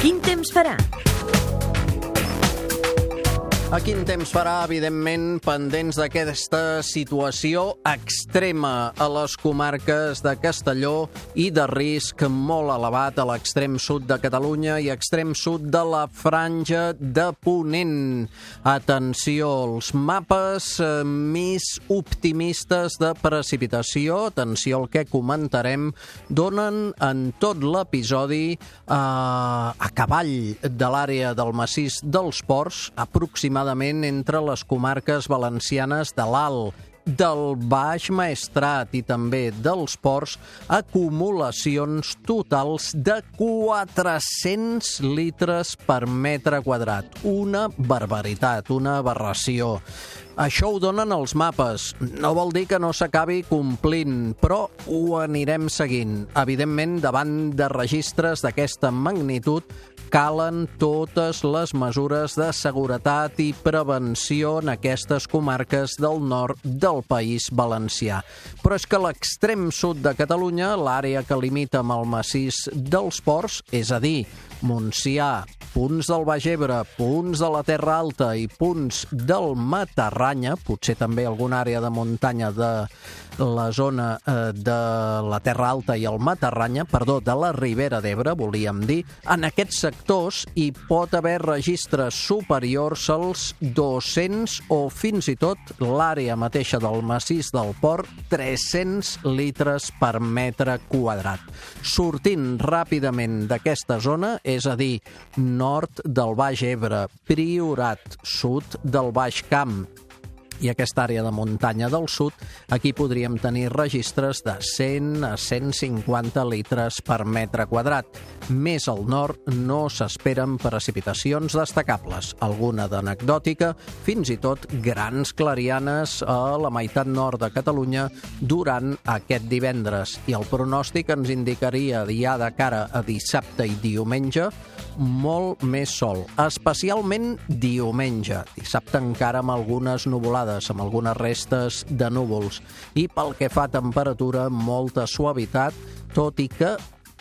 Quin temps farà? A quin temps farà, evidentment, pendents d'aquesta situació extrema a les comarques de Castelló i de risc molt elevat a l'extrem sud de Catalunya i extrem sud de la franja de Ponent. Atenció, els mapes eh, més optimistes de precipitació, atenció al que comentarem, donen en tot l'episodi eh, a cavall de l'àrea del massís dels ports, aproximadament aproximadament entre les comarques valencianes de l'Alt, del Baix Maestrat i també dels ports acumulacions totals de 400 litres per metre quadrat. Una barbaritat, una aberració. Això ho donen els mapes. No vol dir que no s'acabi complint, però ho anirem seguint. Evidentment, davant de registres d'aquesta magnitud, calen totes les mesures de seguretat i prevenció en aquestes comarques del nord del País Valencià. Però és que l'extrem sud de Catalunya, l'àrea que limita amb el massís dels ports, és a dir, Montsià, punts del Baix Ebre, punts de la Terra Alta i punts del Matarranya, potser també alguna àrea de muntanya de la zona eh, de la Terra Alta i el Matarranya, perdó, de la Ribera d'Ebre, volíem dir, en aquests sectors hi pot haver registres superiors als 200 o fins i tot l'àrea mateixa del massís del port, 300 litres per metre quadrat. Sortint ràpidament d'aquesta zona, és a dir, nord del Baix Ebre, Priorat, sud del Baix Camp, i aquesta àrea de muntanya del sud, aquí podríem tenir registres de 100 a 150 litres per metre quadrat. Més al nord no s'esperen precipitacions destacables, alguna d'anecdòtica, fins i tot grans clarianes a la meitat nord de Catalunya durant aquest divendres. I el pronòstic ens indicaria ja de cara a dissabte i diumenge molt més sol, especialment diumenge. Dissabte encara amb algunes nuvolades, amb algunes restes de núvols. I pel que fa a temperatura, molta suavitat, tot i que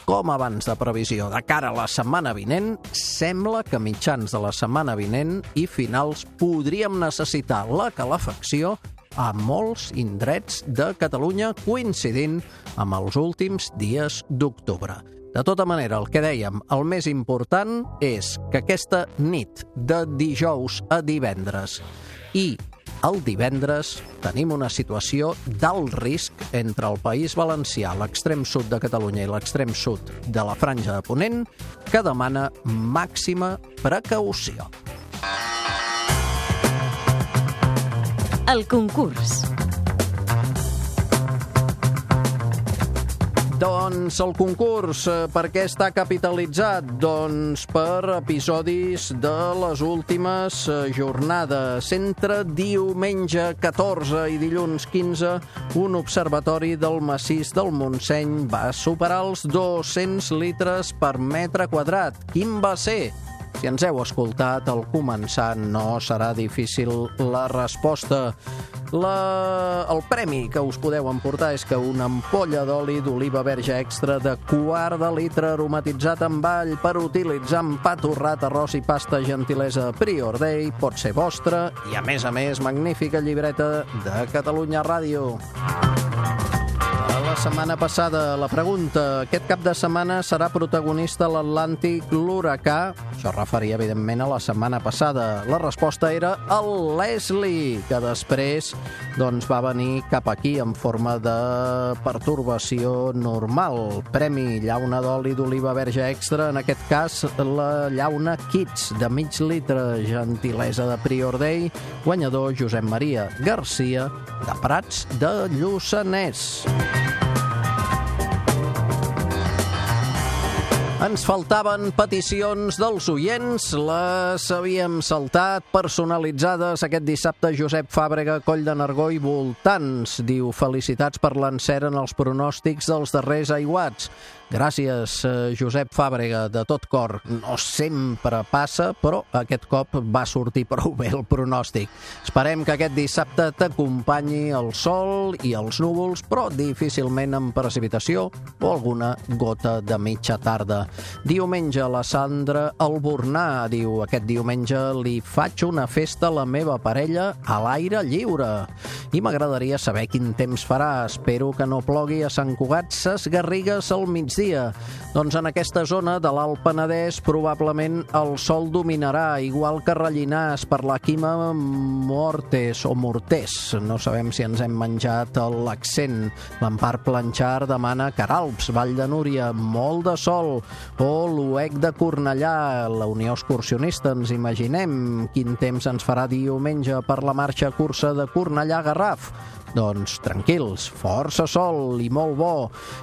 com abans de previsió de cara a la setmana vinent, sembla que mitjans de la setmana vinent i finals podríem necessitar la calefacció a molts indrets de Catalunya coincidint amb els últims dies d'octubre. De tota manera, el que dèiem, el més important és que aquesta nit de dijous a divendres i el divendres tenim una situació d'alt risc entre el País Valencià, l'extrem sud de Catalunya i l'extrem sud de la Franja de Ponent, que demana màxima precaució. El concurs. Doncs el concurs, eh, per què està capitalitzat? Doncs per episodis de les últimes eh, jornades. Entre diumenge 14 i dilluns 15, un observatori del massís del Montseny va superar els 200 litres per metre quadrat. Quin va ser? Si ens heu escoltat al començar, no serà difícil la resposta. La... El premi que us podeu emportar és que una ampolla d'oli d'oliva verge extra de quart de litre aromatitzat amb all per utilitzar amb pa torrat, arròs i pasta gentilesa Prior Day pot ser vostra i, a més a més, magnífica llibreta de Catalunya Ràdio la setmana passada. La pregunta, aquest cap de setmana serà protagonista l'Atlàntic l'huracà? Això referia, evidentment, a la setmana passada. La resposta era el Leslie, que després doncs, va venir cap aquí en forma de pertorbació normal. Premi llauna d'oli d'oliva verge extra, en aquest cas la llauna Kids, de mig litre, gentilesa de Prior Day, guanyador Josep Maria Garcia, de Prats de Lluçanès. Ens faltaven peticions dels oients, les havíem saltat, personalitzades aquest dissabte Josep Fàbrega, Coll de Nargó i voltants. Diu, felicitats per l'encert en els pronòstics dels darrers aiguats. Gràcies, eh, Josep Fàbrega, de tot cor. No sempre passa, però aquest cop va sortir prou bé el pronòstic. Esperem que aquest dissabte t'acompanyi el sol i els núvols, però difícilment amb precipitació o alguna gota de mitja tarda. Diumenge, la Sandra Albornà diu aquest diumenge li faig una festa a la meva parella a l'aire lliure. I m'agradaria saber quin temps farà. Espero que no plogui a Sant Cugat ses Garrigues al migdia. Doncs en aquesta zona de l'Alt Penedès probablement el sol dominarà, igual que Rellinars per la Quima Mortes o Mortés. No sabem si ens hem menjat l'accent. L'Empar Planxar demana Caralps, Vall de Núria, molt de sol. O l'UEC de Cornellà, la Unió Excursionista, ens imaginem quin temps ens farà diumenge per la marxa cursa de Cornellà-Garraf. Doncs tranquils, força sol i molt bo.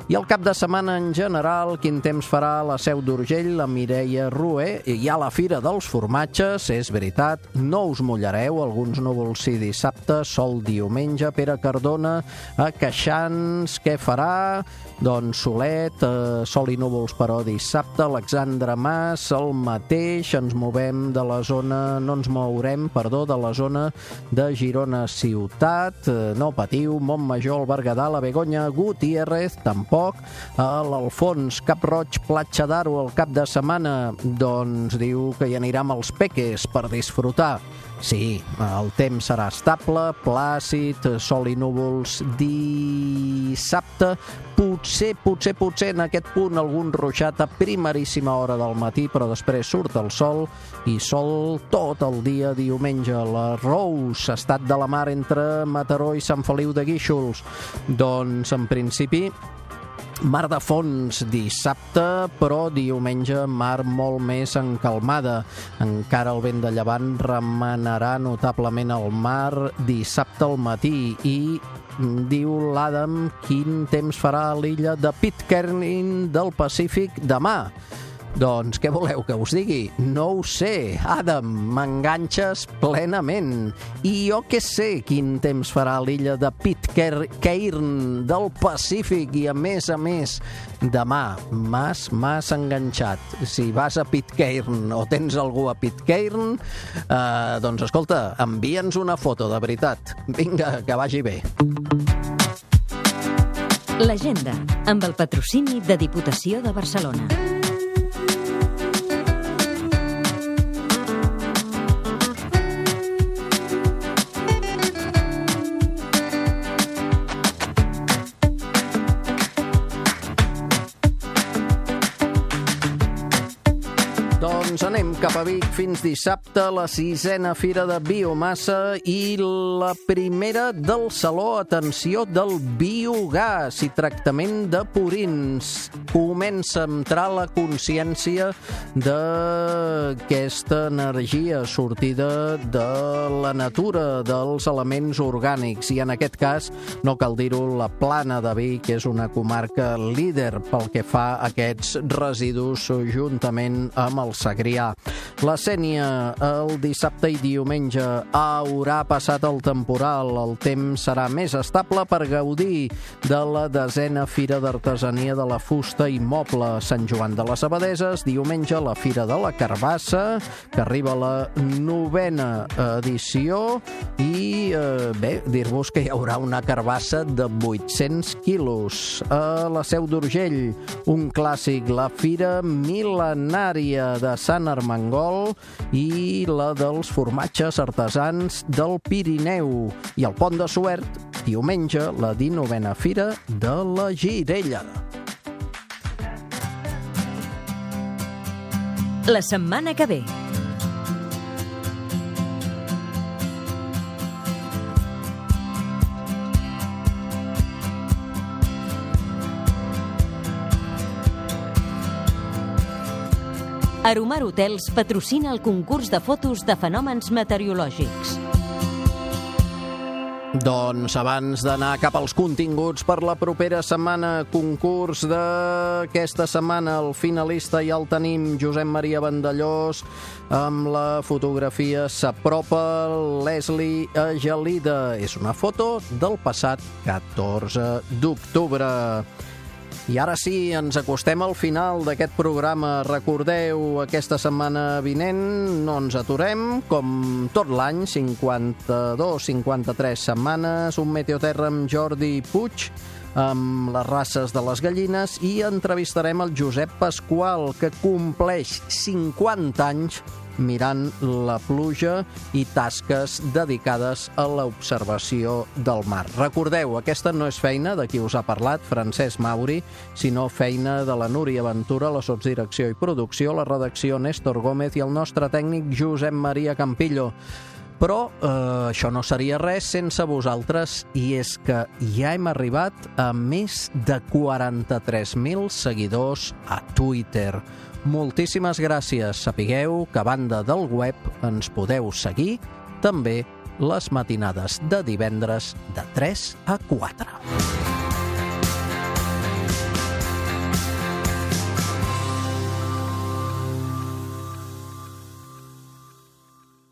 I el cap de setmana en general, quin temps farà la Seu d'Urgell, la Mireia Rue, i ha la Fira dels Formatges, és veritat, no us mullareu, alguns núvols sí dissabte, sol diumenge, Pere Cardona, a Queixans, què farà? Doncs solet, eh, sol i núvols però dissabte, Alexandre Mas, el mateix, ens movem de la zona, no ens mourem, perdó, de la zona de Girona Ciutat, eh, no patiu, Montmajor, el Berguedà, la Begonya, Gutiérrez, tampoc, l'Alfons, Cap Roig, Platja d'Aro, el cap de setmana, doncs diu que hi anirà amb els peques per disfrutar. Sí, el temps serà estable, plàcid, sol i núvols dissabte. Potser, potser, potser en aquest punt algun ruixat a primeríssima hora del matí, però després surt el sol i sol tot el dia diumenge. La Rous, estat de la mar entre Mataró i Sant Feliu de Guíxols. Doncs, en principi, Mar de fons dissabte, però diumenge mar molt més encalmada. Encara el vent de llevant remenarà notablement el mar dissabte al matí i diu l'Adam quin temps farà a l'illa de Pitcairn del Pacífic demà. Doncs què voleu que us digui? No ho sé, Adam, m'enganxes plenament. I jo què sé quin temps farà l'illa de Pitcairn del Pacífic i a més a més demà m'has m'has enganxat. Si vas a Pitcairn o tens algú a Pitcairn, eh, doncs escolta, envia'ns una foto, de veritat. Vinga, que vagi bé. L'agenda, amb el patrocini de Diputació de Barcelona. Doncs anem cap a Vic fins dissabte, la sisena fira de biomassa i la primera del Saló, atenció, del biogàs i tractament de purins. Comença a entrar la consciència d'aquesta energia sortida de la natura, dels elements orgànics. I en aquest cas, no cal dir-ho, la Plana de Vic és una comarca líder pel que fa a aquests residus juntament amb el Segrià. La Sènia, el dissabte i diumenge haurà passat el temporal. El temps serà més estable per gaudir de la desena Fira d'Artesania de la Fusta i Moble Sant Joan de les Abadeses. Diumenge la Fira de la Carbassa, que arriba a la novena edició. I eh, bé, dir-vos que hi haurà una carbassa de 800 quilos. A la Seu d'Urgell, un clàssic, la Fira Mil·lenària de Sant Armengol i la dels formatges artesans del Pirineu. I el Pont de Suert, diumenge, la 19a Fira de la Girella. La setmana que ve. Aromar Hotels patrocina el concurs de fotos de fenòmens meteorològics. Doncs abans d'anar cap als continguts per la propera setmana, concurs d'aquesta setmana, el finalista ja el tenim, Josep Maria Vandellós, amb la fotografia S'apropa Leslie Agelida. És una foto del passat 14 d'octubre. I ara sí, ens acostem al final d'aquest programa. Recordeu, aquesta setmana vinent no ens aturem, com tot l'any, 52-53 setmanes, un Meteoterra amb Jordi Puig, amb les races de les gallines, i entrevistarem el Josep Pasqual, que compleix 50 anys mirant la pluja i tasques dedicades a l'observació del mar. Recordeu, aquesta no és feina de qui us ha parlat, Francesc Mauri, sinó feina de la Núria Ventura, la sotsdirecció i producció, la redacció Néstor Gómez i el nostre tècnic Josep Maria Campillo. Però eh, això no seria res sense vosaltres i és que ja hem arribat a més de 43.000 seguidors a Twitter. Moltíssimes gràcies. Sapigueu que a banda del web ens podeu seguir també les matinades de divendres de 3 a 4.